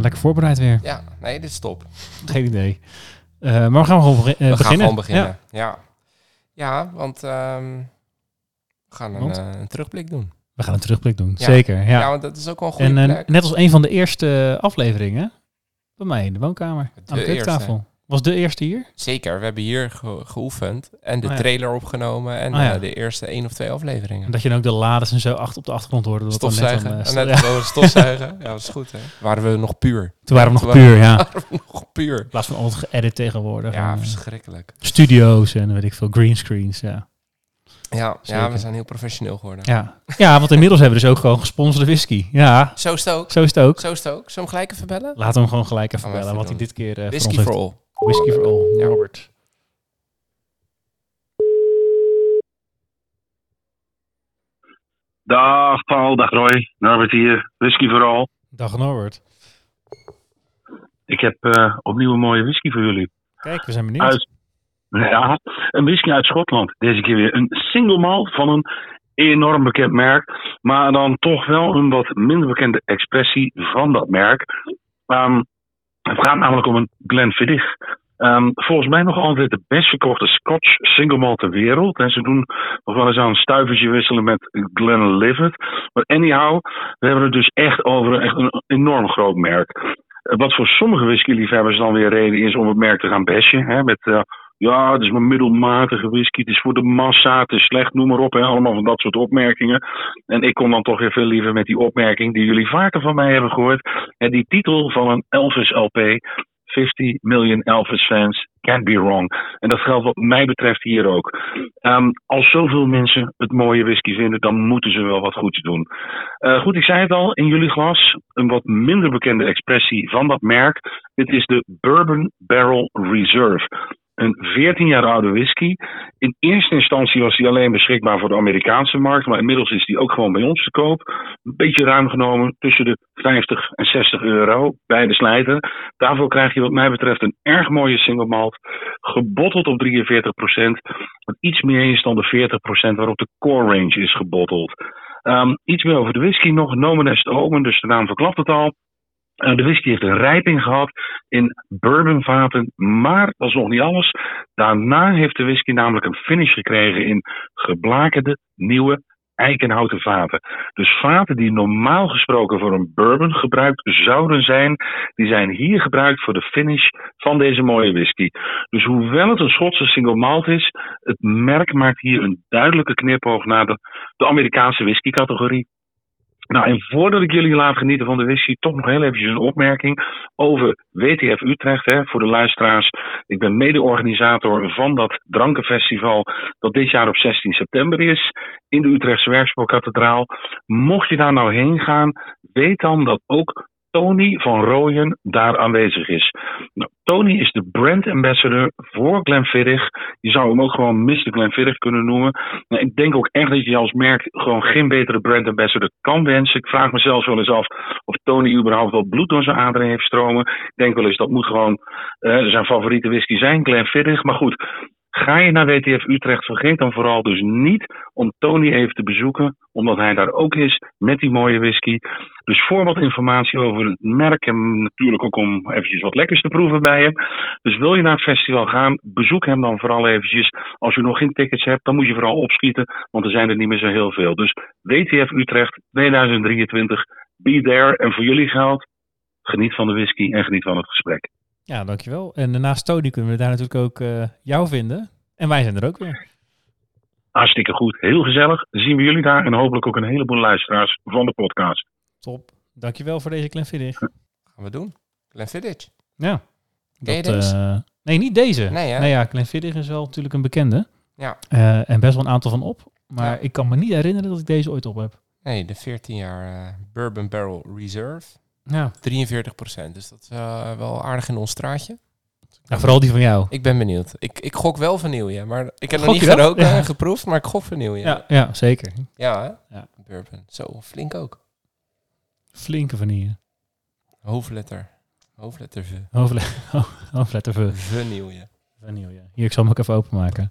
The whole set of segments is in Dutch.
Ja, lekker voorbereid weer. Ja, nee, dit is top. Geen idee. Uh, maar we gaan gewoon begi- uh, we beginnen. gaan gewoon beginnen. Ja. Ja, ja. want ehm, we gaan een, Want? eh, een terugblik doen. We gaan een terugblik doen, Ja. zeker. Ja. Ja, want dat is ook wel een goede en eh, net als een van de eerste afleveringen bij mij in de woonkamer, De aan de keukentafel. Was de eerste hier? Zeker, we hebben hier ge- geoefend en de Oh ja. trailer opgenomen en Oh ja. eh, de eerste één of twee afleveringen. En dat je dan ook de lades en zo achter op de achtergrond hoorde. dat net Stofzuigen. dan, eh, net ja, gewoon stofzuigen. Ja, dat is goed hè. Waren we nog puur. Toen waren we nog puur, ja. waren we nog puur. In plaats van altijd geëdit tegenwoordig. Ja, eh, verschrikkelijk. studio's en weet ik veel, greenscreens, ja. Ja, ja, we zijn heel professioneel geworden. ja. Ja, want inmiddels hebben we dus ook gewoon gesponsorde whisky. Ja, Zo is het ook. zo is het ook. Zo is het ook. Zullen we hem gelijk even bellen? Laten we hem gewoon gelijk even we bellen, wat hij dit keer eh, Whisky voor for all. Whisky for all, Ja. Robert. Dag Paul, dag Roy. Norbert hier, whisky vooral. Dag Norbert. Ik heb eh, opnieuw een mooie whisky voor jullie. Kijk, we zijn benieuwd. Uit, ja, een whisky uit Schotland. Deze keer weer een single malt van een enorm bekend merk. Maar dan toch wel een wat minder bekende expressie van dat merk. Ehm, het gaat namelijk om een Glenfiddich. Ehm, volgens mij nog altijd de best verkochte Scotch single malt ter wereld. En ze doen nog wel eens aan een stuivertje wisselen met Glenlivet. Maar anyhow, we hebben het dus echt over echt een enorm groot merk. Eh, Wat voor sommige whiskyliefhebbers dan weer reden is om het merk te gaan bashen. Hè, met, eh, ja, het is maar middelmatige whisky, het is voor de massa, het is slecht, noem maar op. Hè, allemaal van dat soort opmerkingen. En ik kom dan toch weer veel liever met die opmerking die jullie vaker van mij hebben gehoord. Hè, die titel van een Elvis LP, 50 million Elvis fans, can't be wrong. En dat geldt wat mij betreft hier ook. Ehm, als zoveel mensen het mooie whisky vinden, dan moeten ze wel wat goeds doen. Eh, goed, ik zei het al, in jullie glas een wat minder bekende expressie van dat merk. Dit is de Bourbon Barrel Reserve. Een 14 jaar oude whisky. In eerste instantie was die alleen beschikbaar voor de Amerikaanse markt, maar inmiddels is die ook gewoon bij ons te koop. Een beetje ruim genomen, tussen de 50 en 60 euro bij de slijter. Daarvoor krijg je wat mij betreft een erg mooie single malt, gebotteld op 43%, wat iets meer is dan de 40% waarop de core range is gebotteld. Ehm, iets meer over de whisky nog. Nomen est omen, dus de naam verklapt het al. Eh, de whisky heeft een rijping gehad in bourbonvaten, maar dat is nog niet alles. Daarna heeft de whisky namelijk een finish gekregen in geblakerde, nieuwe eikenhouten vaten. Dus vaten die normaal gesproken voor een bourbon gebruikt zouden zijn, die zijn hier gebruikt voor de finish van deze mooie whisky. Dus hoewel het een Schotse single malt is, het merk maakt hier een duidelijke knipoog naar de, de Amerikaanse whisky-categorie. Nou, en voordat ik jullie laat genieten van de whisky, toch nog heel eventjes een opmerking over WTF Utrecht. Hè, voor de luisteraars. Ik ben mede-organisator van dat drankenfestival dat dit jaar op 16 september is in de Utrechtse Werkspoorkathedraal. Mocht je daar nou heen gaan, weet dan dat ook Tony van Rooyen daar aanwezig is. Nou, Tony is de brand ambassador voor Glenfiddich. Je zou hem ook gewoon Mr. Glenfiddich kunnen noemen. Nou, ik denk ook echt dat je als merk gewoon geen betere brand ambassador kan wensen. Ik vraag mezelf wel eens af of Tony überhaupt wel bloed door zijn aderen heeft stromen. Ik denk wel eens dat moet gewoon eh, zijn favoriete whisky zijn, Glenfiddich. Maar goed, ga je naar WTF Utrecht, vergeet dan vooral dus niet om Tony even te bezoeken. Omdat hij daar ook is met die mooie whisky. Dus voor wat informatie over het merk en natuurlijk ook om eventjes wat lekkers te proeven bij hem. Dus wil je naar het festival gaan, bezoek hem dan vooral eventjes. Als je nog geen tickets hebt, dan moet je vooral opschieten, want er zijn er niet meer zo heel veel. Dus WTF Utrecht 2023, be there. En voor jullie geldt, geniet van de whisky en geniet van het gesprek. Ja, dankjewel. En naast Tony kunnen we daar natuurlijk ook eh, jou vinden. En wij zijn er ook weer. Hartstikke goed, heel gezellig. Zien we jullie daar en hopelijk ook een heleboel luisteraars van de podcast. Top. Dankjewel voor deze Glenfiddich. Gaan we doen. Glenfiddich. Ja. Dat, deze? eh, nee, niet deze. Nee, hè? Nee, ja, Glenfiddich is wel natuurlijk een bekende. Ja. Eh, en best wel een aantal van op. Maar Ja. ik kan me niet herinneren dat ik deze ooit op heb. Nee, de 14 jaar Bourbon Barrel Reserve. Ja. 43% Dus dat is eh, wel aardig in ons straatje. Nou, vooral die van jou. Ik ben benieuwd. Ik, ik gok wel vanille, maar ik heb nog niet Ja. en geproefd, maar ik gok vanille. Ja, ja zeker. ja hè? Ja. Bourbon. Zo, flink ook. Flinke vanille. Hoofdletter. Hoofdletter V. Hoofdle hoofdletter V. Vanille. Vanille. Hier, ik zal hem ook even openmaken.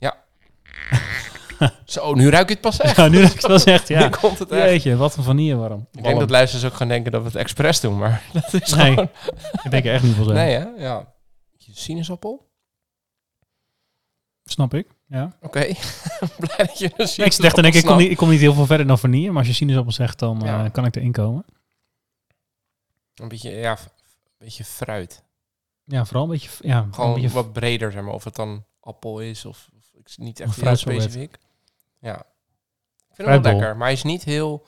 Zo, nu ruik ik het pas echt. Ja, nu dat ik het wel zegt, Nu ja. komt het echt. Jeetje, wat een vanillewarm. Ik denk dat luisteraars ook gaan denken dat we het expres doen, maar dat is Nee. gewoon... Ik denk er echt niet van. Nee, hè? Ja. Sinaasappel? Snap ik. Ja. Oké. Blij dat je een Nee, ik dacht, dan denk ik, ik kom, niet, ik kom niet heel veel verder dan vanille. Maar als je sinaasappel zegt, dan eh, Ja. kan ik erin komen. Een beetje, ja, een beetje fruit. Ja, vooral een beetje... Ja, Gewoon een beetje wat breder, zeg maar. Of het dan appel is of, of ik niet echt fruitsorbet. specifiek. Ja. Ik vind hem wel lekker, maar hij is niet heel,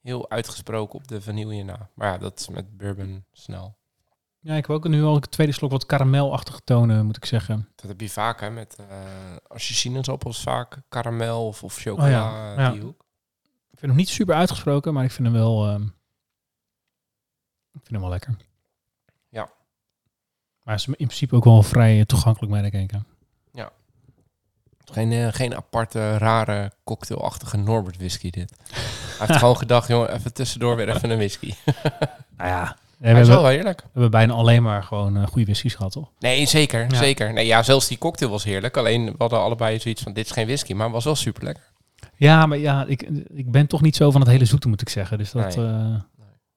heel uitgesproken op de vanille na. Maar ja, dat is met bourbon snel. Ja, ik heb ook nu al een tweede slok wat karamelachtige tonen, moet ik zeggen. Dat heb je vaak, hè, met uh, als je sinaasappels vaak karamel of, of chocola, Oh ja, die hoek. Ik vind hem niet super uitgesproken, maar ik vind hem wel... ehm, ik vind hem wel lekker. Ja. Maar is in principe ook wel vrij eh, toegankelijk, merk ik. Geen, eh, geen aparte, rare, cocktailachtige Norbert whisky dit. Hij heeft gewoon gedacht, jongen, even tussendoor weer even een whisky. Nou ja, we is hebben, wel heerlijk. we hebben bijna alleen maar gewoon eh, goede whiskies gehad, toch? Nee, zeker, Ja. zeker. Nee, ja, zelfs die cocktail was heerlijk. Alleen, we hadden allebei zoiets van, dit is geen whisky, maar het was wel super lekker. Ja, maar ja, ik, ik ben toch niet zo van het hele zoete, moet ik zeggen. Dus dat, Nee. eh,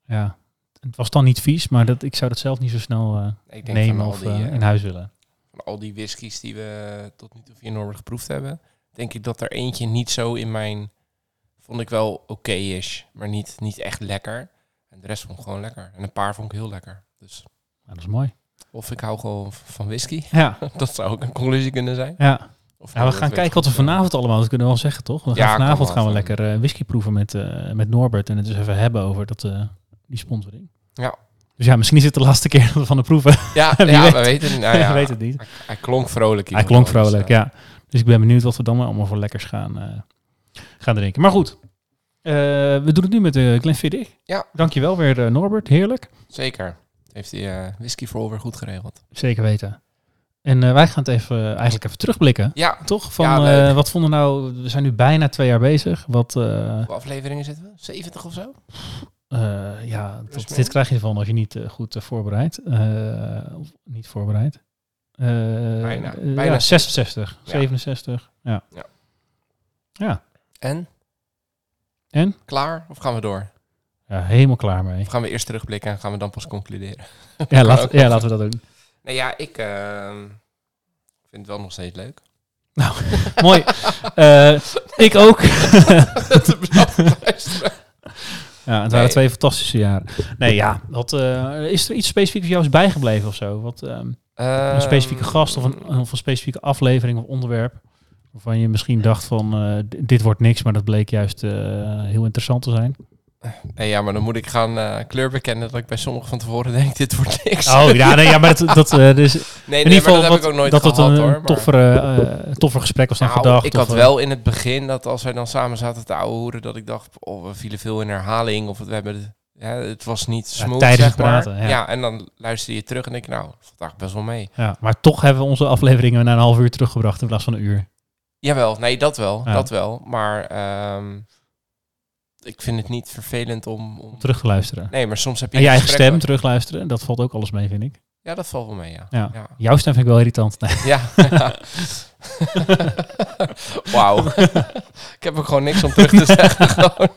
ja, het was dan niet vies, maar dat, ik zou dat zelf niet zo snel eh, Ik denk nemen of die, in huis willen. Van al die whiskies die we tot nu toe via Norbert geproefd hebben, denk ik dat er eentje niet zo in mijn, vond ik wel oké is, maar niet, niet echt lekker. En de rest vond ik gewoon lekker. En een paar vond ik heel lekker. Dus, Ja, dat is mooi. of ik hou gewoon van whisky. Ja, dat zou ook een conclusie kunnen zijn. ja. Of ja we gaan kijken wat we vanavond allemaal, dat kunnen we wel zeggen, toch? We gaan Ja, vanavond gaan we lekker eh, whisky proeven met, eh, met Norbert en het dus even hebben over dat, eh, die sponsoring. Ja. Dus ja, misschien is het de laatste keer dat we van de proeven. Ja, ja weet. we weten het. Nou, ja, weet het niet. Hij, hij klonk vrolijk. Hij klonk dus, vrolijk, eh, ja. Dus ik ben benieuwd wat we dan allemaal voor lekkers gaan, eh, gaan drinken. Maar goed, eh, we doen het nu met de Glenfiddich. Ja. Dankjewel weer eh, Norbert, heerlijk. Zeker. Heeft eh, whisky voor weer goed geregeld. Zeker weten. En eh, wij gaan het even, eigenlijk even terugblikken. Ja, Toch? Van, Ja, eh, wat vonden we nou... We zijn nu bijna twee jaar bezig. Wat, eh, hoeveel afleveringen zitten we? 70 of zo? Eh, ja, tot, dit krijg je ervan als je niet eh, goed eh, voorbereidt. Eh, of niet voorbereid. Eh, Bijna. Bijna ja, 66, Ja. 67. Ja. Ja. Ja. En? En? Klaar? Of gaan we door? ja, helemaal klaar mee. Of gaan we eerst terugblikken en gaan we dan pas concluderen? Ja, laat, ja laten we dat doen. Nee, ja, ik ehm, vind het wel nog steeds leuk. Mooi. Eh, ik ook. Te bedankt voor het luisteren. Ja, het waren Nee. twee fantastische jaren. Nee, ja. Wat, eh, is er iets specifiek voor jou is bijgebleven of zo? Wat, ehm, een specifieke Ehm, gast of een, of een specifieke aflevering of onderwerp? Waarvan je misschien dacht van, eh, dit wordt niks, maar dat bleek juist eh, heel interessant te zijn. Nee, ja, maar dan moet ik gaan eh, kleur bekennen dat ik bij sommigen van tevoren denk, dit wordt niks. Oh ja, nee, ja maar dat, dat, dus nee, in ieder geval dat heb ik ook nooit dat het gehad een, hoor. toffere, eh, toffer gesprek was dan Nou, gedacht. ik had of, wel in het begin dat als wij dan samen zaten te ouwehoeren, dat ik dacht, oh, we vielen veel in herhaling. Of het, we hebben, het- ja, het was niet Ja, smooth, tijdens zeg het praten, ja. Ja. en dan luister je terug en denk ik, nou, eigenlijk best wel mee. Ja, maar toch hebben we onze afleveringen na een half uur teruggebracht in plaats van een uur. Jawel, nee, dat wel, dat wel. Maar ehm, ik vind het niet vervelend om... om... Terug te luisteren. Nee, maar soms heb je En je eigen stem terugluisteren, dat valt ook alles mee, vind ik. Ja, dat valt wel mee, ja. Ja. Ja. Jouw stem vind ik wel irritant. Nee. Ja. Wauw. ik heb ook gewoon niks om terug te zeggen. gewoon.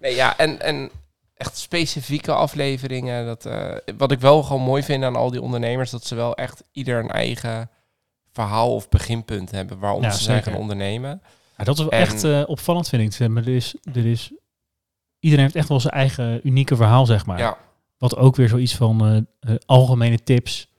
Nee, ja, en, en echt specifieke afleveringen. Dat, eh, wat ik wel gewoon mooi vind aan al die ondernemers, dat ze wel echt ieder een eigen verhaal of beginpunt hebben waarom Ja, ze zijn gaan ondernemen. Ja, dat is wel En- echt eh, opvallend, vind ik. Er is, er is, iedereen heeft echt wel zijn eigen unieke verhaal, zeg maar. Ja. Wat ook weer zoiets van eh, eh, algemene tips.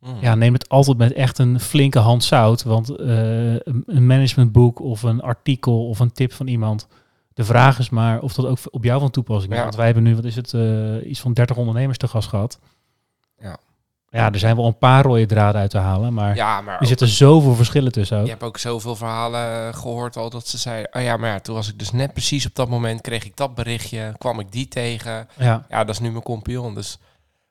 Mm. Ja, neem het altijd met echt een flinke hand zout. Want eh, een managementboek of een artikel of een tip van iemand. De vraag is maar of dat ook op jou van toepassing is. Ja. Want wij hebben nu, wat is het, iets van 30 ondernemers te gast gehad. Ja. Ja, er zijn wel een paar rode draden uit te halen, maar Ja, maar er zitten zoveel verschillen tussen ook. je hebt ook zoveel verhalen eh, gehoord al dat ze zei, oh ja, maar ja, toen was ik dus net precies op dat moment, kreeg ik dat berichtje, kwam ik die tegen. Ja, Ja, dat is nu mijn compagnon. Dus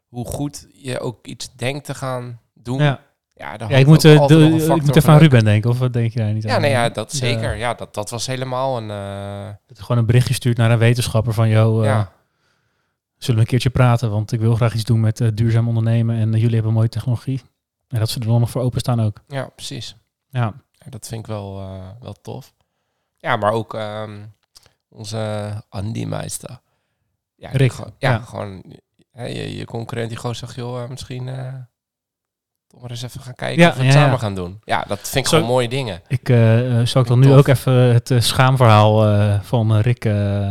hoe goed je ook iets denkt te gaan doen, ja, ja. ja ik, moet, eh, de- ik moet even van aan. Ruben denken, of wat denk je daar niet Ja, aan? nee, ja, dat Ja. zeker. Ja, dat, dat was helemaal een... eh, Dat je gewoon een berichtje stuurt naar een wetenschapper van, joh, eh, ja, zullen we een keertje praten, want ik wil graag iets doen met eh, duurzaam ondernemen en eh, jullie hebben mooie technologie. En dat ze er dan nog voor openstaan ook. ja, precies. Ja, Ja, dat vind ik wel, eh, wel tof. Ja, maar ook ehm, onze Andy Meister. Ja, Rick, gewoon- ja, ja. gewoon hè, je, je concurrent die gewoon zegt, joh, misschien toch maar eens even gaan kijken Ja, of we het samen gaan doen. Ja, dat vind ik Zo- gewoon mooie dingen. ik zou ik dan nu Tof. ook even het schaamverhaal van Rick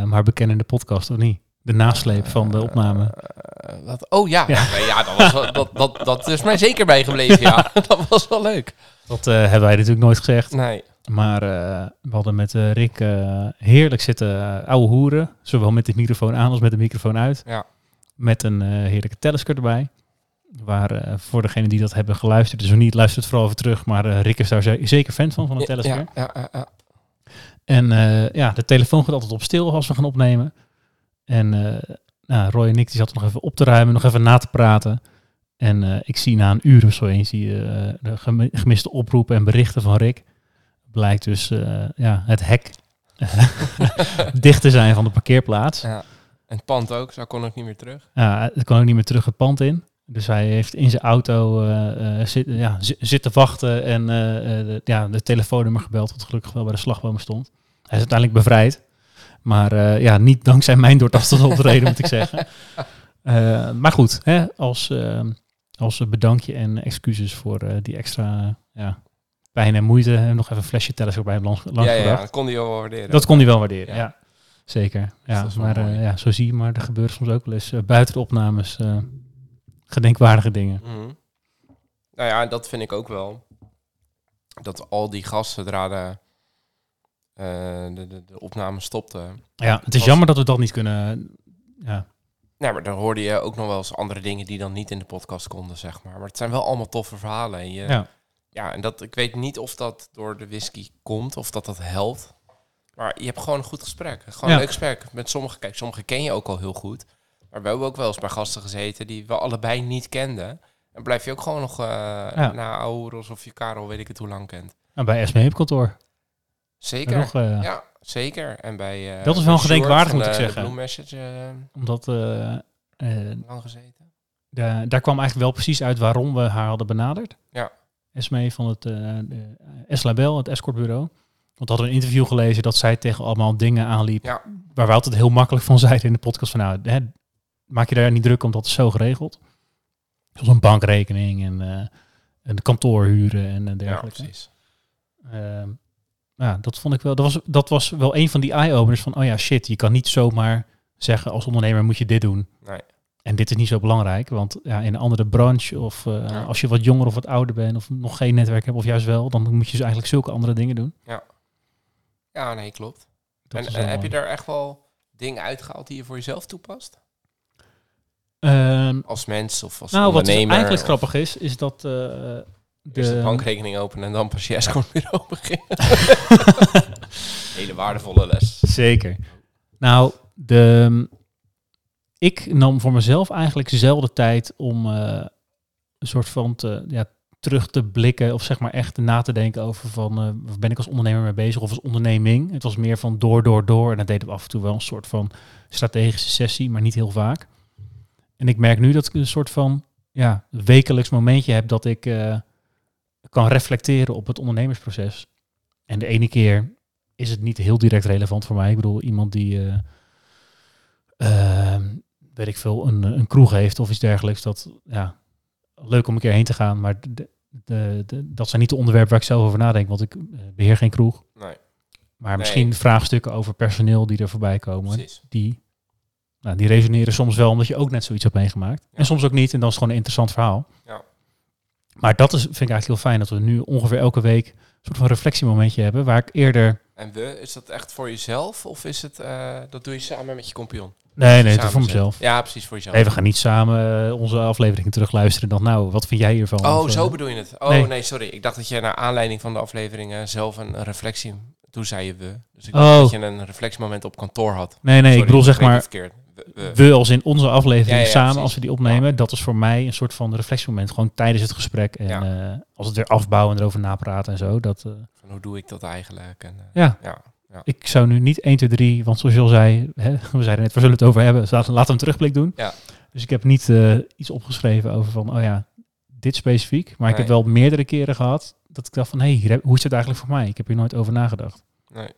maar bekennen in de podcast, of niet? De nasleep van de opname. Eh, wat, oh ja, Ja. Ja dat, was wel, dat, dat, dat is mij zeker bijgebleven, ja. dat was wel leuk. Dat eh, hebben wij natuurlijk nooit gezegd. Nee, Maar eh, we hadden met eh, Rick eh, heerlijk zitten ouwe hoeren. Zowel met de microfoon aan als met de microfoon uit. Ja. Met een eh, heerlijke telescope erbij. Waar eh, voor degenen die dat hebben geluisterd, dus niet, luistert vooral even terug. Maar eh, Rick is daar ze- zeker fan van, van een ja, telescope. ja, ja, ja. En eh, ja, de telefoon gaat altijd op stil als we gaan opnemen. En eh, nou, Roy en ik die zaten nog even op te ruimen, nog even na te praten. En eh, ik zie na een uur of zo eens die, eh, de gemi- gemiste oproepen en berichten van Rick. Blijkt dus ja, het hek dicht te zijn van de parkeerplaats. ja. En het pand ook, zo kon ik niet meer terug. Ja, het kon ook niet meer terug het pand in. Dus hij heeft in zijn auto zit, ja, zi- zitten wachten en de, ja, de telefoonnummer gebeld, wat gelukkig wel bij de slagbomen stond. Hij is uiteindelijk bevrijd. Maar eh, ja, niet dankzij mijn doortastende optreden, moet ik zeggen. Eh, maar goed, hè, als, eh, als bedankje en excuses voor die extra ja, pijn en moeite. En nog even een flesje telescope bij hem langs, langs ja, ja, dat kon hij wel waarderen. Dat kon hij wel waarderen, ja. Ja. Zeker. Ja, maar ja, zo zie je maar, er gebeuren soms ook wel eens buiten de opnames gedenkwaardige dingen. Mhm. Nou ja, dat vind ik ook wel. Dat al die gasten, zodra de, de, de, de opname stopte... Ja, het is Was- jammer dat we dat niet kunnen. Ja, Nou, maar dan hoorde je ook nog wel eens andere dingen die dan niet in de podcast konden, zeg maar. Maar het zijn wel allemaal toffe verhalen. En je, ja. Ja, en dat, ik weet niet of dat door de whisky komt of dat dat helpt. Maar je hebt gewoon een goed gesprek. Gewoon Ja. een leuk gesprek. Met sommige, kijk, sommige ken je ook al heel goed. Maar we hebben ook wel eens bij gasten gezeten die we allebei niet kenden. En blijf je ook gewoon nog eh na Aurels of je Karel, weet ik het hoe lang kent. Nou, bij SME op kantoor. Zeker. Nog, eh, Ja, zeker. En bij... eh, Dat is wel gedenkwaardig, moet ik zeggen. Blue Message, eh, Omdat lang gezeten. da- daar kwam eigenlijk wel precies uit waarom we haar hadden benaderd. Ja. SME van het eh de S-Label, het escortbureau. Want we hadden een interview gelezen dat zij tegen allemaal dingen aanliep. Ja. Waar we altijd heel makkelijk van zeiden in de podcast van nou, hè, maak je daar niet druk om, dat is zo geregeld. Zoals een bankrekening en, eh en de kantoorhuren en Ja, dergelijke. precies. Ehm, ja, dat vond ik wel. Dat was, dat was wel een van die eye-openers van, oh ja, shit, je kan niet zomaar zeggen als ondernemer moet je dit doen. Nee. En dit is niet zo belangrijk, want ja, in een andere branche of eh, Ja. als je wat jonger of wat ouder bent of nog geen netwerk hebt of juist wel, dan moet je dus eigenlijk zulke andere dingen doen. Ja, nee, klopt. Dat en wel heb je daar echt wel dingen uitgehaald die je voor jezelf toepast? Ehm, Als mens of als nou, wat dus ondernemer? eigenlijk of grappig is, is dat Eerst de bankrekening openen en dan pas je escortbureau beginnen. Hele waardevolle les. Zeker. Nou, de, ik nam voor mezelf eigenlijk zelden tijd om eh, een soort van te, ja, terug te blikken of zeg maar echt na te denken over van eh, waar ben ik als ondernemer mee bezig of als onderneming. Het was meer van door, door, door en dat deden we af en toe wel een soort van strategische sessie, maar niet heel vaak. En ik merk nu dat ik een soort van ja, wekelijks momentje heb dat ik eh, kan reflecteren op het ondernemersproces. En de ene keer is het niet heel direct relevant voor mij. Ik bedoel, iemand die, eh, ehm, weet ik veel, een, een kroeg heeft of iets dergelijks. Dat, ja, leuk om een keer heen te gaan, maar de, de, de- dat zijn niet de onderwerpen waar ik zelf over nadenk, want ik eh, beheer geen kroeg. Nee, Maar misschien vraagstukken over personeel die er voorbij komen, precies. die, nou, die resoneren soms wel omdat je ook net zoiets hebt meegemaakt. Ja. En soms ook niet, en dan is het gewoon een interessant verhaal. Ja. Maar dat is, vind ik eigenlijk heel fijn, dat we nu ongeveer elke week een soort van reflectiemomentje hebben, waar ik eerder En we, is dat echt voor jezelf of is het, eh, dat doe je samen met je compagnon? Nee, nee, het is voor mezelf. Ja, precies voor jezelf. Nee, we gaan niet samen eh, onze afleveringen terugluisteren. Dan, nou, wat vind jij hiervan? Oh, Of, zo eh, bedoel je het. Oh, nee. nee. sorry. Ik dacht dat je naar aanleiding van de afleveringen zelf een reflectie... Toen zei je we. Dus ik Oh. dacht dat je een reflectiemoment op kantoor had. Nee, nee, Sorry, ik bedoel zeg maar, verkeerd. We, als in onze aflevering Ja, ja, samen, precies. als we die opnemen, dat is voor mij een soort van reflectiemoment. Gewoon tijdens het gesprek. En eh, als het weer afbouwen en erover napraten en zo. Dat, eh, Van hoe doe ik dat eigenlijk? En, eh, ja, ja. ik zou nu niet 1, 2, 3, want zoals je al zei, hè, we zeiden net, we zullen het over hebben. Dus laten we een terugblik doen. Ja. Dus ik heb niet iets opgeschreven over van, oh ja, dit specifiek. Maar ik heb wel meerdere keren gehad dat ik dacht van, hé, hey, hoe is het eigenlijk voor mij? Ik heb hier nooit over nagedacht. Nee.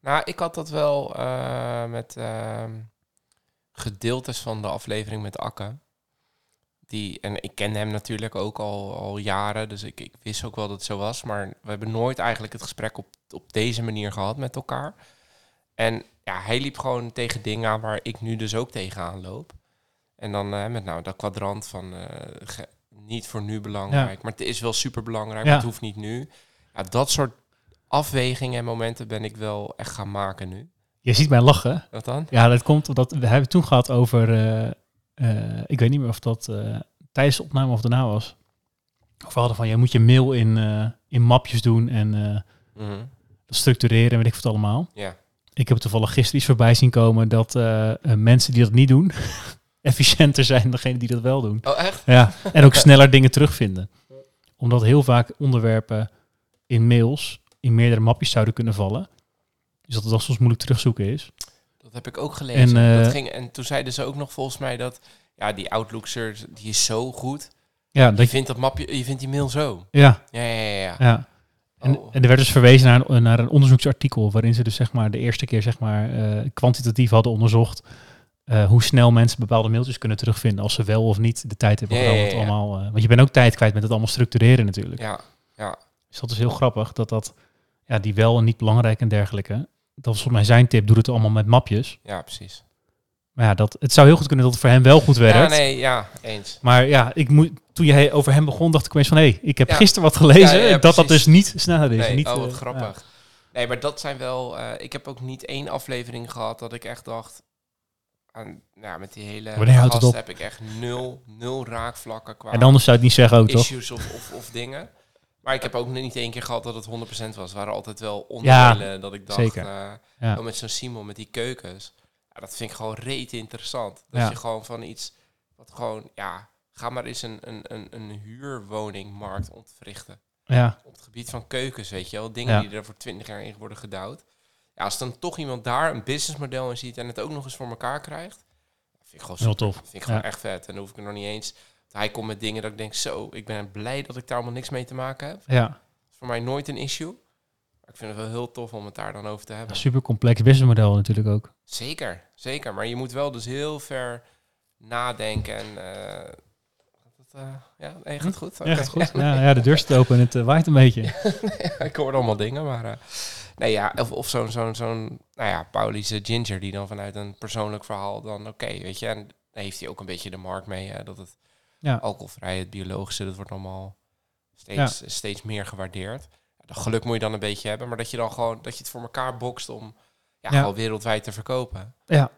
Nou, ik had dat wel met ehm, gedeeltes van de aflevering met Akke. Die, en ik kende hem natuurlijk ook al, al jaren, dus ik, ik wist ook wel dat het zo was. Maar we hebben nooit eigenlijk het gesprek op, op deze manier gehad met elkaar. En ja, hij liep gewoon tegen dingen aan waar ik nu dus ook tegenaan loop. En dan eh, met nou dat kwadrant van eh, ge- niet voor nu belangrijk, maar het is wel super belangrijk, Ja. maar het hoeft niet nu. Ja, dat soort afwegingen en momenten ben ik wel echt gaan maken nu. Je ziet mij lachen. Wat dan? Ja, dat komt omdat we hebben het toen gehad over. eh, eh, ik weet niet meer of dat eh, tijdens de opname of daarna was. Of we hadden van, je moet je mail in, in mapjes doen en Mhm. structureren en weet ik wat allemaal. Ja. Ik heb toevallig gisteren iets voorbij zien komen dat mensen die dat niet doen, efficiënter zijn dan degene die dat wel doen. Oh, echt? Ja, en ook sneller dingen terugvinden. Omdat heel vaak onderwerpen in mails in meerdere mapjes zouden kunnen vallen. Dus dat het dan soms moeilijk terugzoeken is. Dat heb ik ook gelezen. En, eh, dat ging, en toen zeiden ze ook nog volgens mij dat ja, die Outlook search die is zo goed. Ja, Je dat je, vindt dat mapje, je vindt die mail zo. ja, Ja, ja, ja. ja. ja. En, Oh. en er werd dus verwezen naar een, naar een onderzoeksartikel waarin ze dus zeg maar de eerste keer zeg maar eh, kwantitatief hadden onderzocht eh, hoe snel mensen bepaalde mailtjes kunnen terugvinden als ze wel of niet de tijd hebben Ja, ja, allemaal, eh, want je bent ook tijd kwijt met het allemaal structureren natuurlijk. ja, ja. Dus dat is heel grappig dat dat ja, die wel en niet belangrijk en dergelijke. Dat was volgens mij zijn tip. Doe het allemaal met mapjes. ja, precies. Maar ja, dat, het zou heel goed kunnen dat het voor hem wel goed werkt. Ja, nee, ja, eens. Maar ja, ik moet, toen jij over hem begon, dacht ik opeens van... hé, ik heb Ja. gisteren wat gelezen Ja, ja, dat dat dus niet sneller is. Nee, niet, oh, wat eh, grappig. Nee, maar dat zijn wel... eh, ik heb ook niet één aflevering gehad dat ik echt dacht... Aan, ja, met die hele Wanneer houdt het gast op? heb ik echt nul, nul raakvlakken qua. En anders zou je het niet zeggen ook, toch? issues of, of, of dingen. Maar ik heb ook niet één keer gehad dat het 100% was. Waren altijd wel onderdelen dat ik dacht... zeker. eh, Ja. ook met zo'n Simon, met die keukens. Ja, dat vind ik gewoon reet interessant. Dat je gewoon van iets... Wat gewoon, ja... Ga maar eens een, een, een, een huurwoningmarkt ontwrichten Ja, op het gebied van keukens, weet je wel. Dingen die er voor twintig jaar in worden gedouwd. Ja, als dan toch iemand daar een businessmodel in ziet en het ook nog eens voor elkaar krijgt, vind ik gewoon super. tof. Vind ik gewoon echt vet. En dan hoef ik er nog niet eens. Hij komt met dingen dat ik denk, zo, ik ben blij dat ik daar allemaal niks mee te maken heb. ja. Dat is voor mij nooit een issue. Maar ik vind het wel heel tof om het daar dan over te hebben. super complex businessmodel natuurlijk ook. Zeker, zeker. Maar je moet wel dus heel ver nadenken en... eh, ja, nee, gaat goed. Ja, Oké. gaat goed. Ja, ja, de deur staat open en het eh, waait een beetje. ik hoorde allemaal dingen, maar... nee, ja, of, of zo'n, zo'n, zo'n, nou ja, Pauli's Ginger, die dan vanuit een persoonlijk verhaal dan, oké, weet je, en heeft hij ook een beetje de markt mee, dat het Ja. alcoholvrij, het biologische, dat wordt allemaal steeds, steeds meer gewaardeerd. Dat geluk moet je dan een beetje hebben, maar dat je dan gewoon, dat je het voor elkaar bokst om, ja, Ja. gewoon wereldwijd te verkopen. Ja, ja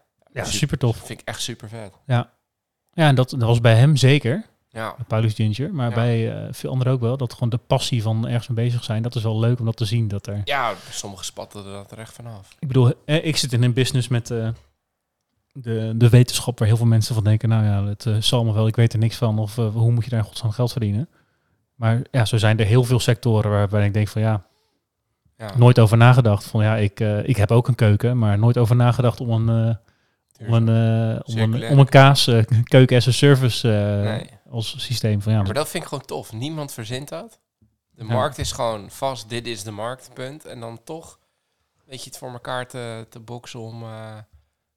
Super- super tof. Vind ik echt super vet. Ja, en dat, dat was bij hem zeker. Ja, Paulus Ginger. Maar Ja. bij eh, veel anderen ook wel. Dat gewoon de passie van ergens mee bezig zijn. Dat is wel leuk om dat te zien. Dat er, ja sommige spatten er dat er echt vanaf. ik bedoel, eh, ik zit in een business met eh, de, de wetenschap waar heel veel mensen van denken. Nou ja, het eh, zal me wel. Ik weet er niks van. Of eh, hoe moet je daar in godsnaam geld verdienen? Maar ja, zo zijn er heel veel sectoren waarbij ik denk van ja, Ja, nooit over nagedacht. Van ja, ik, eh, ik heb ook een keuken. Maar nooit over nagedacht om een, om een, om een, om een kaas keuken as a service Nee. als systeem. Van ja, Maar dat vind ik gewoon tof. Niemand verzint dat. De Ja. markt is gewoon vast, dit is de marktpunt. En dan toch weet je het voor elkaar te, te boksen om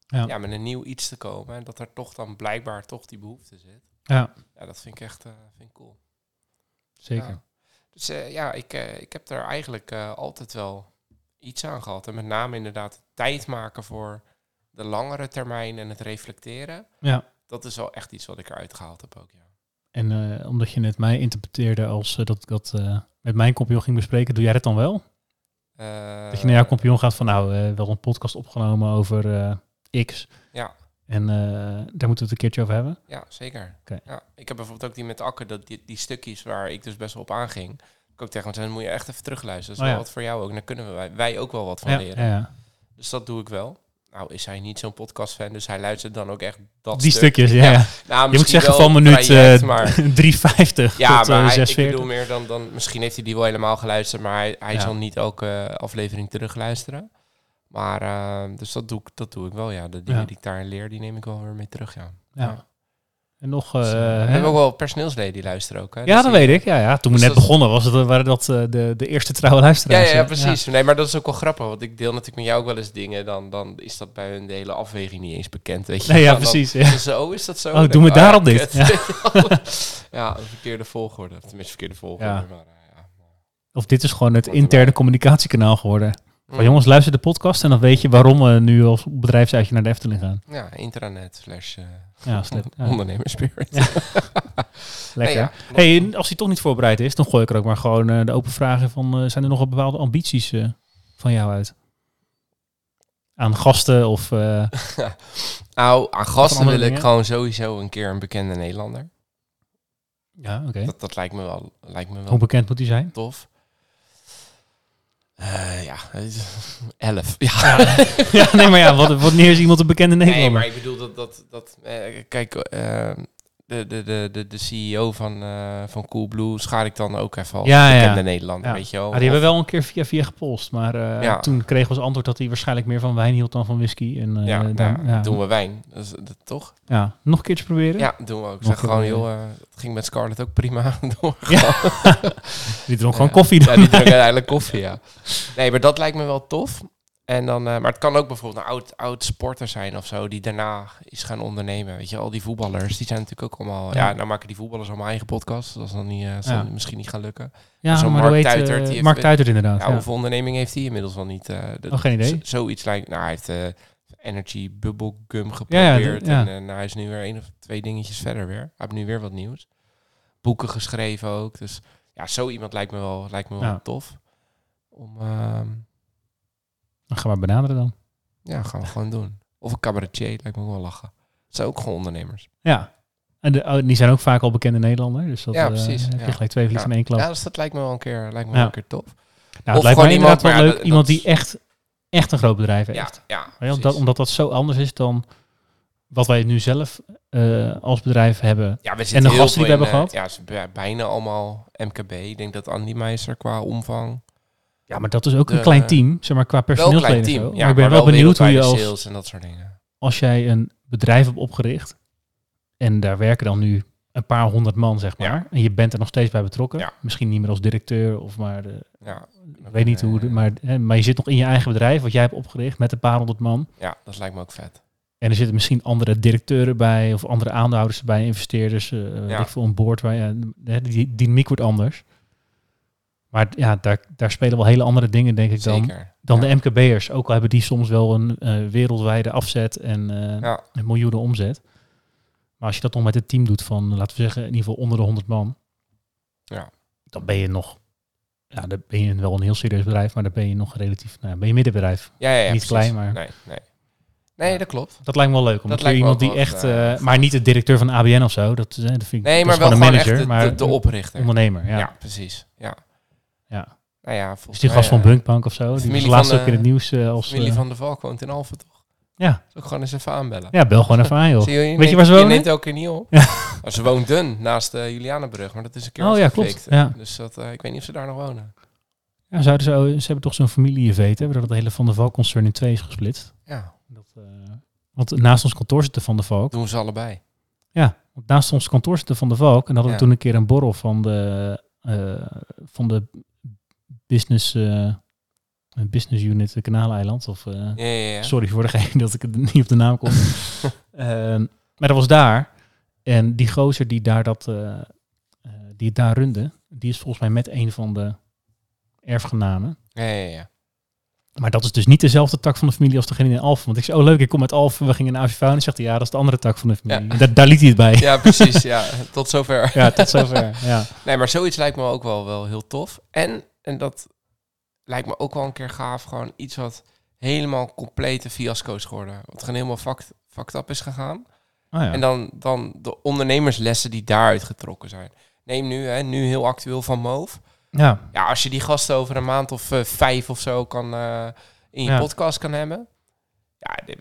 Ja. ja. met een nieuw iets te komen. En dat er toch dan blijkbaar toch die behoefte zit. ja, Ja, dat vind ik echt eh, vind ik cool. zeker. Ja. Dus eh, ja, ik, eh, ik heb er eigenlijk altijd wel iets aan gehad. En met name inderdaad tijd maken voor de langere termijn en het reflecteren. Ja. Dat is wel echt iets wat ik eruit gehaald heb ook, ja. En omdat je net mij interpreteerde als dat ik dat met mijn compagnon ging bespreken, doe jij dat dan wel? Dat je naar jouw compagnon gaat van nou, wel een podcast opgenomen over X. Ja. En eh, daar moeten we het een keertje over hebben. Ja, zeker. Ja, ik heb bijvoorbeeld ook die met Akker, dat die, die stukjes waar ik dus best wel op aanging. Ik ook tegen dan moet je echt even terugluisteren. Dat is Oh, wel ja. wat voor jou ook. En daar kunnen we, wij, wij ook wel wat van Ja, leren. Dus dat doe ik wel. Nou is hij niet zo'n podcastfan, dus hij luistert dan ook echt dat Die stuk. stukjes, ja. Nou, Je moet zeggen van minuut eh, maar 3,50 Ja, tot maar eh, hij, ik 6,40. bedoel meer dan, dan... Misschien heeft hij die wel helemaal geluisterd, maar hij, hij Ja. zal niet elke aflevering terugluisteren. Maar, eh, dus dat doe, ik, dat doe ik wel, ja. De dingen Ja. die ik daar leer, die neem ik wel weer mee terug, ja. Ja. En nog... eh, Dus, eh, we hè? hebben ook wel personeelsleden die luisteren ook, hè. ja, Dus dat weet ik. Ja, ja. Toen we Dus net begonnen was het, eh, waren dat eh, de, de eerste trouwe Ja, luisteraars. ja, hè? precies. Nee, maar dat is ook wel grappig, want ik deel natuurlijk met jou ook wel eens dingen. Dan, dan is dat bij hun de hele afweging niet eens bekend, weet je. Nee, ja, Dan- precies. dan- Ja. Zo, is dat zo? Oh, doen we ik, daarom ja, dit? Ja. een verkeerde volgorde. Of Tenminste, verkeerde volgorde. Ja. Maar, eh, ja. Of dit is gewoon het interne communicatiekanaal geworden. Van jongens, luister de podcast en dan weet je waarom we nu als bedrijfsuitje naar de Efteling gaan. Ja, intranet slash eh Ja. Ja. ondernemerspirit. Ja. Lekker. Hey, als hij toch niet voorbereid is, dan gooi ik er ook maar gewoon eh, de open vragen van... eh, zijn er nog wel bepaalde ambities van jou uit? Aan gasten of... Nou, aan gasten wil ik gewoon sowieso een keer een bekende Nederlander. ja, oké. Dat, dat lijkt me wel, lijkt me wel Hoe bekend moet hij zijn? tof. Eh, ja, elf. Ja. ja, nee, maar ja, wat, wanneer is iemand een bekende Nederlander? Nee, maar ik bedoel dat, dat, dat eh, kijk, eh, de, de, de, de, de CEO van, eh van Coolblue schaar ik dan ook even als Ja, ja. Nederlander, Ja. weet je wel. Ah, die hebben Of- wel een keer via via gepolst, maar eh, Ja. toen kregen we als antwoord dat hij waarschijnlijk meer van wijn hield dan van whisky. En, eh, ja, ja, ja, doen we wijn. Dat is, dat, toch? ja, nog een keertje proberen? Ja, doen we ook. Nog Zeg gewoon, joh, eh, het ging met Scarlett ook prima. door. Die dronk gewoon Ja. koffie. Ja, dan. die drinken uiteindelijk koffie, ja. Nee, maar dat lijkt me wel tof. En dan, eh, maar het kan ook bijvoorbeeld een oud, oud sporter zijn of zo, die daarna is gaan ondernemen. Weet je, al die voetballers, die zijn natuurlijk ook allemaal... Ja, Ja. nou maken die voetballers allemaal eigen podcast. Dat is dan niet, eh, Ja. misschien niet gaan lukken. Ja, Zo'n Mark heeft- Mark Tuitert inderdaad. Ja, Hoeveel onderneming heeft hij inmiddels wel niet? dat- Oh, geen idee. Zoiets lijkt... Nou, hij heeft Energy Bubble Gum geprobeerd. ja. En nou, hij is nu weer één of twee dingetjes verder weer. Hij heeft nu weer wat nieuws. Boeken geschreven ook. Dus ja, zo iemand lijkt me wel, lijkt me wel Ja. tof. Om... ehm, Dan gaan we benaderen dan. Ja, gaan we gewoon doen. Of een cabaretier, lijkt me ook wel lachen. Het zijn ook gewoon ondernemers. Ja. En de, oh, die zijn ook vaak al bekende Nederlander. Dus dat Ja, eh, precies, heb je ja. gelijk twee vliegen Ja. in één klap. Ja, dus dat lijkt me wel een keer, lijkt me wel een keer tof. nou, of het lijkt inderdaad iemand, wel leuk. dat- iemand die echt, echt een groot bedrijf heeft. Ja, ja. Omdat, omdat dat zo anders is dan wat wij nu zelf eh, als bedrijf hebben. ja, we en de gasten die we hebben gehad? eh, Ja, ze bij- bijna allemaal MKB. Ik denk dat Andy Meister qua omvang... Ja, maar dat is ook een klein team, zeg maar, qua personeelsleden. Ja, maar ik ben wel benieuwd hoe je als, sales en dat soort dingen. als jij een bedrijf hebt opgericht en daar werken dan nu een paar honderd man, zeg maar, Ja. en je bent er nog steeds bij betrokken. Ja. Misschien niet meer als directeur of maar, de, Ja, ik weet niet hoe, de- maar, hè, maar je zit nog in je eigen bedrijf, wat jij hebt opgericht met een paar honderd man. Ja, dat lijkt me ook vet. En er zitten misschien andere directeuren bij of andere aandeelhouders bij, investeerders, eh Ja. ik veel, een board waar je, die dynamiek wordt anders. Maar ja, daar, daar spelen wel hele andere dingen, denk ik, dan, Zeker. dan ja. de MKB'ers. Ook al hebben die soms wel een eh, wereldwijde afzet en Ja, een miljoenen omzet. Maar als je dat nog met een team doet van, laten we zeggen, in ieder geval onder de 100 man. Ja. Dan ben je nog, ja, dan ben je wel een heel serieus bedrijf, maar dan ben je nog relatief, nou, ben je middenbedrijf. ja, ja, ja, Niet precies. klein, maar- Nee, nee. Nee, dat klopt. Dat lijkt me wel leuk. Om Dat iemand die echt, eh, maar niet de directeur van ABN of zo. Dat, dat vind ik Nee, maar wel gewoon een manager, de, maar de, de oprichter. ondernemer. Ja. Ja, precies. Ja. Ja. Nou ja, Dus volgens die mij, gast van eh, Bunkbank of zo. Die familie was laatst ook in het nieuws als. Familie eh, van de Valk woont in Alphen, toch? Ja. Zal ik gewoon eens even aanbellen. ja, bel gewoon even aan, joh. Je, je Weet neemt, je waar ze Je wonen? neemt elke keer niet op. Ja. Maar ze woont dun naast de Julianenbrug, maar dat is een keer Oh ja, klopt. Ja. Dus dat, ik weet niet of ze daar nog wonen. Ja, zouden ze, ze hebben toch zo'n familie-event, hè, dat het hele Van der Valk-concern in twee is gesplitst. Ja, Dat, want naast ons kantoor zit de Van der Valk. doen ze allebei. Ja, want naast ons kantoor zit de Van der Valk. En hadden we toen een keer een borrel van de, van de business, eh, business unit de Kanaaleiland. Of, eh, Ja, ja, ja. Sorry voor degene dat ik het niet op de naam kom. Ehm, maar dat was daar. En die gozer die daar dat, eh, die het daar runde, die is volgens mij met een van de erfgenamen. Ja, ja, ja. Maar dat is dus niet dezelfde tak van de familie als degene in Alphen. Want ik zei, oh leuk, ik kom uit Alphen, we gingen naar Avivaan. En zegt hij, ja, dat is de andere tak van de familie. Ja. En daar, daar liet hij het bij. Ja, Ja, precies. Ja, tot zover. tot zover. Ja. Nee, maar zoiets lijkt me ook wel, wel heel tof. En, en dat lijkt me ook wel een keer gaaf. Gewoon iets wat helemaal complete fiasco is geworden. Wat gewoon helemaal fucked, fucked up is gegaan. Oh ja. En dan, dan de ondernemerslessen die daaruit getrokken zijn. Neem nu, hè, nu heel actueel van Moof. ja. Ja, als je die gasten over een maand of eh, vijf of zo kan, eh, in je Ja. podcast kan hebben. Ja,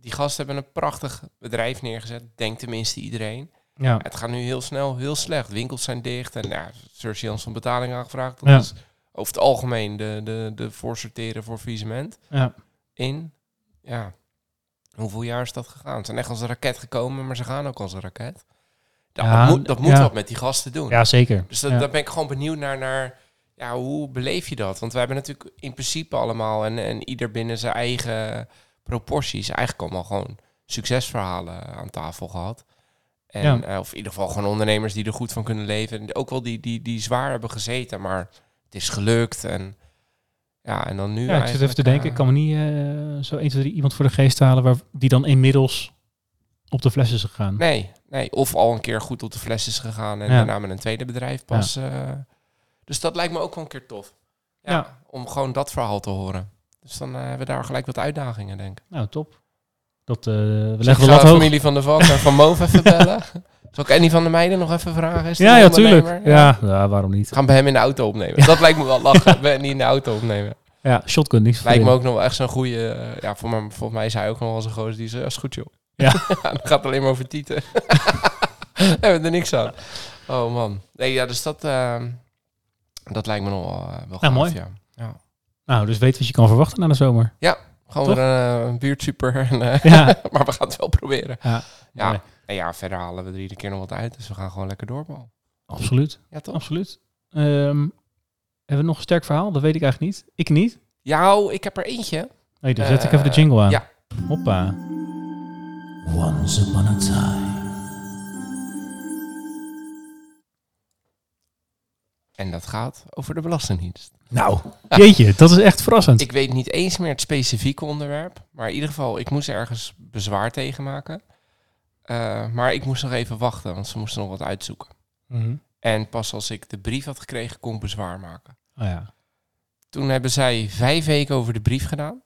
die, gasten hebben een prachtig bedrijf neergezet. Denkt tenminste iedereen. ja. Het gaat nu heel snel heel slecht. Winkels zijn dicht. En ja, Sir van betaling aangevraagd. Dat is over het algemeen de, de, de voorsorteren voor faillissement ja. in. Ja, hoeveel jaar is dat gegaan? Ze zijn echt als een raket gekomen, maar ze gaan ook als een raket. Ja, dat moet, dat moet ja. wat met die gasten doen. Ja, zeker. Dus dat, ja. daar ben ik gewoon benieuwd naar, naar ja, hoe beleef je dat? Want we hebben natuurlijk in principe allemaal en, en ieder binnen zijn eigen proporties eigenlijk allemaal gewoon succesverhalen aan tafel gehad. En, Ja. eh, of in ieder geval gewoon ondernemers die er goed van kunnen leven. En ook wel die, die, die zwaar hebben gezeten, maar het is gelukt. En ja, en dan nu Ja, ik zit even te denken. eh, Ik kan me niet eh, zo 1, 2, 3 iemand voor de geest halen waar, die dan inmiddels op de fles is gegaan. Nee, nee, of al een keer goed op de fles is gegaan en Ja. daarna met een tweede bedrijf pas. eh, dus dat lijkt me ook wel een keer tof. Ja, Ja. Om gewoon dat verhaal te horen. Dus dan hebben we daar gelijk wat uitdagingen, denk ik. Nou, top. Dat, we leggen de lat de hoog. familie van de Valk en van Moof even bellen. Zal ik Annie van de Meijden nog even vragen? Is Ja, ja, tuurlijk. Ja, ja, waarom niet? Gaan we hem in de auto opnemen. Dat lijkt me wel lachen. We niet in de auto opnemen. Ja, shotgun, niks Lijkt me ook nog wel echt zo'n goede... eh, ja, voor mij, volgens mij is hij ook nog wel zo'n gozer die zegt, ja, is goed joh. Ja. dan gaat het alleen maar over tieten. Hebben we er niks aan. Oh man. Nee, ja, dus dat... eh, dat lijkt me nog wel, eh, wel gaaf, mooi. ja. ja. Nou, dus weet wat je kan verwachten na de zomer. Gewoon Toch? weer een, uh, buurtsuper. En, eh, Ja. maar we gaan het wel proberen. Ja, Ja. En ja, verder halen we er iedere keer nog wat uit. Dus we gaan gewoon lekker doorballen. absoluut. Ja, toch? Absoluut. Ehm, hebben we nog een sterk verhaal? Dat weet ik eigenlijk niet. Ik niet. Ja, ik heb er eentje. Nee, dan zet ik Eh, even de jingle aan. ja. Hoppa. Once upon a time. En dat gaat over de Belastingdienst. Nou, jeetje, dat is echt verrassend. Ik weet niet eens meer het specifieke onderwerp. Maar in ieder geval, ik moest ergens bezwaar tegen maken. Eh, maar ik moest nog even wachten, want ze moesten nog wat uitzoeken. Mhm. En pas als ik de brief had gekregen, kon ik bezwaar maken. Oh ja. Toen hebben zij vijf weken over de brief gedaan.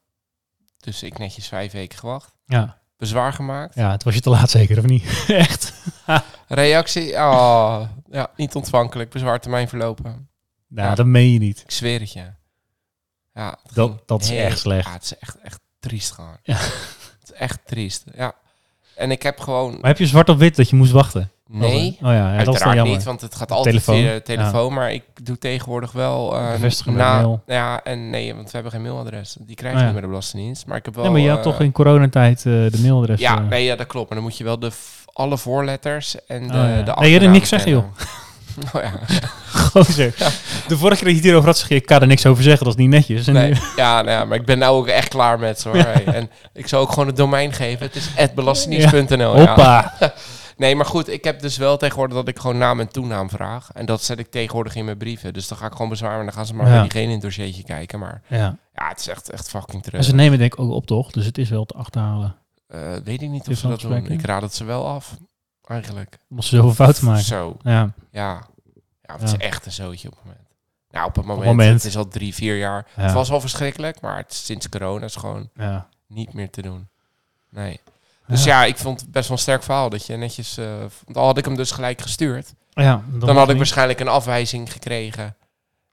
Dus ik netjes vijf weken gewacht. Ja. Bezwaar gemaakt. ja, het was je te laat zeker, of niet? echt? Reactie, oh, ja, niet ontvankelijk. Bezwaartermijn verlopen. Nou, Ja. dat meen je niet. Ik zweer het je. Ja, het Dat- dat is echt slecht. Ja, het is echt, echt triest gewoon. Ja. Het is echt triest, ja. En ik heb gewoon... Maar heb je zwart op wit dat je moest wachten? Nee, Oh ja, ja dat is uiteraard jammer. niet, want het gaat altijd Telefoon. via de telefoon. Maar ik doe tegenwoordig wel... eh, Bevestigen met na, mail. Ja, en nee, want we hebben geen mailadres. Die krijg Oh je ja. niet bij de Belastingdienst. Maar ik heb wel... nee, maar je had eh, toch in coronatijd eh, de mailadres. Ja, eh. nee, ja, dat klopt. Maar dan moet je wel de, alle voorletters en de, Oh ja. de Nee, je niks zeggen, kennen. Oh ja. Gozer. De vorige keer dat je hierover had, ik kan er niks over zeggen, dat is niet netjes. Nee, ja, nou ja, maar ik ben nou ook echt klaar met hoor. En ik zou ook gewoon het domein geven. Het is belastingdienst.nl. Ja. Hoppa. Nee, maar goed, ik heb dus wel tegenwoordig dat ik gewoon naam en toenaam vraag. En dat zet ik tegenwoordig in mijn brieven. Dus dan ga ik gewoon bezwaren en dan gaan ze maar bij diegene in het dossiertje kijken. Maar Ja. ja, het is echt, echt fucking En terug. ze nemen denk ik ook op, toch? Dus het is wel te achterhalen. Eh, weet ik niet of ze dat doen. Ik raad het ze wel af, eigenlijk. Omdat ze zoveel fouten maken. Zo, Ja. ja. Ja, het Ja. is echt een zootje op het moment. Nou, op het moment, moment. het is al drie, vier jaar. Ja. Het was al verschrikkelijk, maar het, sinds corona is gewoon Ja. niet meer te doen. Nee. Dus ja, ik vond het best wel een sterk verhaal dat je netjes... want al had ik hem dus gelijk gestuurd, ja dan, had ik waarschijnlijk een afwijzing gekregen.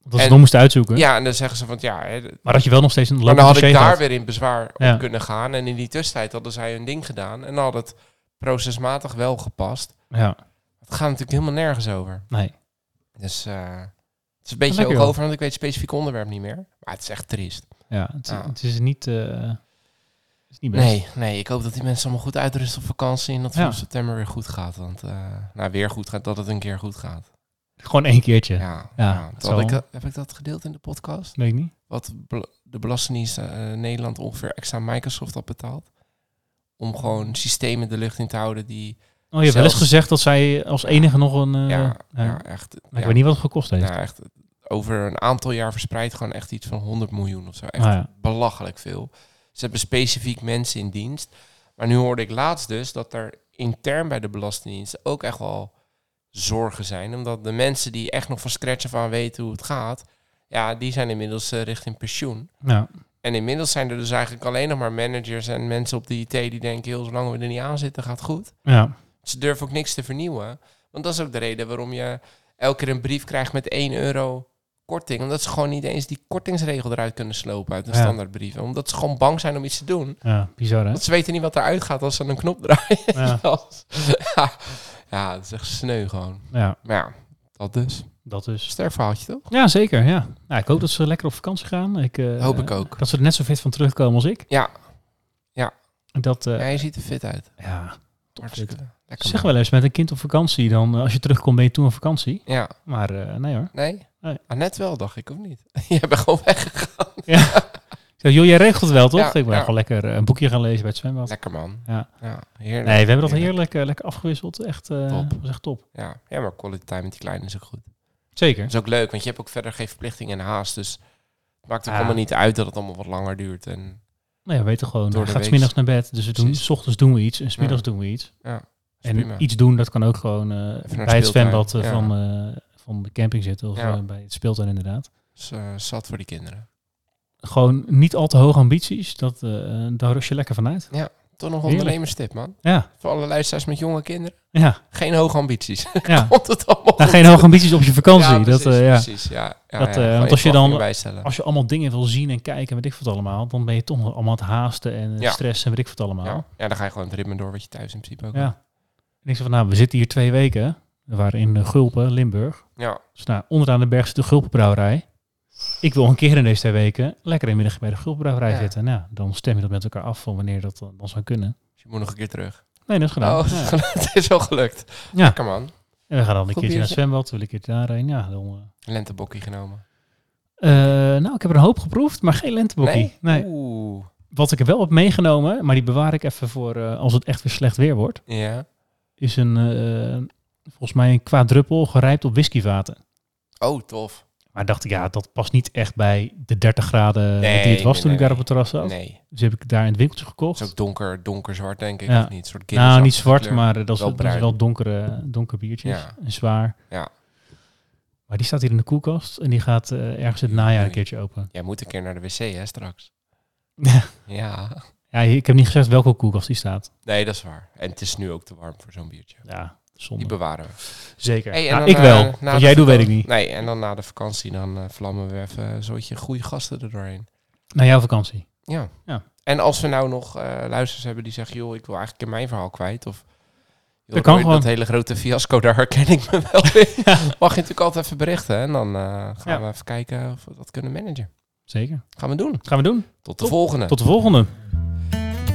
Dat ze nog moesten uitzoeken. Ja, en dan zeggen ze van ja... Hè, Maar dat je wel nog steeds een maar dan had ik daar had. weer in bezwaar Ja. op kunnen gaan. En in die tussentijd hadden zij hun ding gedaan. En dan had het procesmatig wel gepast. Ja. Het gaat natuurlijk helemaal nergens over. Nee. Dus eh, het is een beetje ook over, want ik weet het specifieke onderwerp niet meer. Maar het is echt triest. Ja, het, is niet... eh, het is niet best. Nee, nee, ik hoop dat die mensen allemaal goed uitrusten op vakantie. En dat het Ja. september weer goed gaat. Want, eh, nou, weer goed gaat, dat het een keer goed gaat. Gewoon één keertje. Ja, Ja, ja. ik, dat- heb ik dat gedeeld in de podcast? Weet ik niet. Wat bel- de Belastingdienst eh, Nederland ongeveer extra Microsoft had betaald. Om gewoon systemen de lucht in te houden die... Oh, je hebt wel eens gezegd dat zij als enige nog een... eh, ja, ja. ja, echt... Maar ik ja, weet niet wat het gekost heeft. nou, echt over een aantal jaar verspreid gewoon echt iets van 100 miljoen of zo. Echt Ah, ja. belachelijk veel. Ze hebben specifiek mensen in dienst. Maar nu hoorde ik laatst dus dat er intern bij de Belastingdienst ook echt wel zorgen zijn. Omdat de mensen die echt nog van scratch af aan weten hoe het gaat, ja, die zijn inmiddels eh, richting pensioen. Ja. En inmiddels zijn er dus eigenlijk alleen nog maar managers en mensen op de IT die denken, heel zolang we er niet aan zitten, gaat goed. Ja. Ze durven ook niks te vernieuwen. Want dat is ook de reden waarom je elke keer een brief krijgt met 1 euro korting. Omdat ze gewoon niet eens die kortingsregel eruit kunnen slopen uit een Ja. standaardbrief. Omdat ze gewoon bang zijn om iets te doen. ja, bizar hè? Want ze weten niet wat eruit gaat als ze een knop draaien. Ja, ja, ja, het is echt sneu gewoon. ja, Maar ja, dat dus. dat is. Sterk verhaaltje toch? Ja, zeker. Ja. Nou, ik hoop dat ze lekker op vakantie gaan. Ik, eh, Hoop ik ook. Dat ze er net zo fit van terugkomen als ik. Ja, Dat, eh, ja je ziet er fit uit. ja, Hartstikke. Zeg wel eens met een kind op vakantie. Dan, eh, als je terugkomt, ben je toen op vakantie. Ja, Maar eh, nee hoor. nee? Nee. Ah, net wel, dacht ik, of niet? je bent gewoon weggegaan. Ja. Joh, jij regelt wel, toch? Ja, ik ben ja. gewoon lekker eh, een boekje gaan lezen bij het zwembad. Lekker man. Ja. ja heerlijk. Nee, we hebben dat Heerlijk. heerlijk, lekker afgewisseld. Echt, Top. was echt top. Ja. ja, maar quality time met die kleine is ook goed. Zeker. Dat is ook leuk, want je hebt ook verder geen verplichtingen en haast. Dus het maakt ook Ja. allemaal niet uit dat het allemaal wat langer duurt. En Nou ja, we weten gewoon, Door gaat smiddags naar bed. Dus we doen, s ochtends doen we iets en smiddags doen we iets. ja, En prima. iets doen, dat kan ook gewoon eh, bij het zwembad eh, Ja. van, eh, van de camping zitten. Of Ja. bij het speeltuin inderdaad. Dus, zat voor die kinderen. Gewoon niet al te hoge ambities. Dat, daar rust je lekker vanuit. Toch nog ondernemerstip, man. Ja, Voor alle luisteraars met jonge kinderen. ja, Geen hoge ambities. ja. Komt het allemaal Nou, geen hoge ambities op je vakantie. Ja, dat, ja. precies. Ja, ja, Dat, ja, want als je dan-. Als je allemaal dingen wil zien en kijken, weet ik wat allemaal, dan ben je toch allemaal aan het haasten en eh, Ja. stress en weet ik wat allemaal. ja. Ja. ja, dan ga je gewoon het ritme door wat je thuis in principe ook ja. En ik zeg van, nou, we zitten hier twee weken. We waren in eh, Gulpen, Limburg. Ja, Dus nou, onderaan de berg zit de Gulpenbrouwerij. Ik wil een keer in deze twee weken lekker in middag bij de Gulpenbrouwerij Ja. zitten. Nou, dan stem je dat met elkaar af van wanneer dat dan, dan zou kunnen. dus je moet nog een keer terug. Nee, dat is gedaan. Oh, ja. het is wel gelukt. Ja. Lekker man. En we gaan dan een keertje naar het zwembad, wil ik een keertje daarheen. Ja, dan, eh, Lentebokkie genomen. Eh, nou, ik heb er een hoop geproefd, maar geen lentebokkie. Nee. Oeh. Wat ik er wel heb meegenomen, maar die bewaar ik even voor eh, als het echt weer slecht weer wordt, Ja. Is een, eh, volgens mij een quadruppel gerijpt op whiskyvaten. Oh, tof. Maar dacht ik, ja, dat past niet echt bij de 30 graden Nee, die het was nee, toen ik daar op het terras zat. Nee. Dus heb ik daar in het winkeltje gekocht. Het is ook donker, donker-zwart, denk ik. Ja. Of niet? Een soort nou, niet zwart, kleur. maar eh, dat is Wel dat is wel donkere, donker biertjes. Ja. En zwaar. Ja. Maar die staat hier in de koelkast en die gaat eh, ergens in het najaar een keertje open. Jij moet een keer naar de wc, hè, straks. Ja. Ja. ik heb niet gezegd welke koelkast die staat. Nee, dat is waar. En het is nu ook te warm voor zo'n biertje. Ja, Die zonde. bewaren we. Zeker. Hey, Nou, ik wel. eh, Wat na jij doet, weet ik niet. Nee, en dan na de vakantie, dan eh, vlammen we even een goede gasten er doorheen. Naar jouw vakantie. Ja. Ja. En als we nou nog eh luisteraars hebben die zeggen, joh, ik wil eigenlijk in mijn verhaal kwijt. Of joh, Dat kan gewoon. dat hele grote fiasco, daar herken ik me wel in. Mag je natuurlijk altijd even berichten. En dan gaan Ja. we even kijken of we dat kunnen managen. Zeker. Gaan we doen. Gaan we doen. Tot de Top. volgende. Tot de volgende.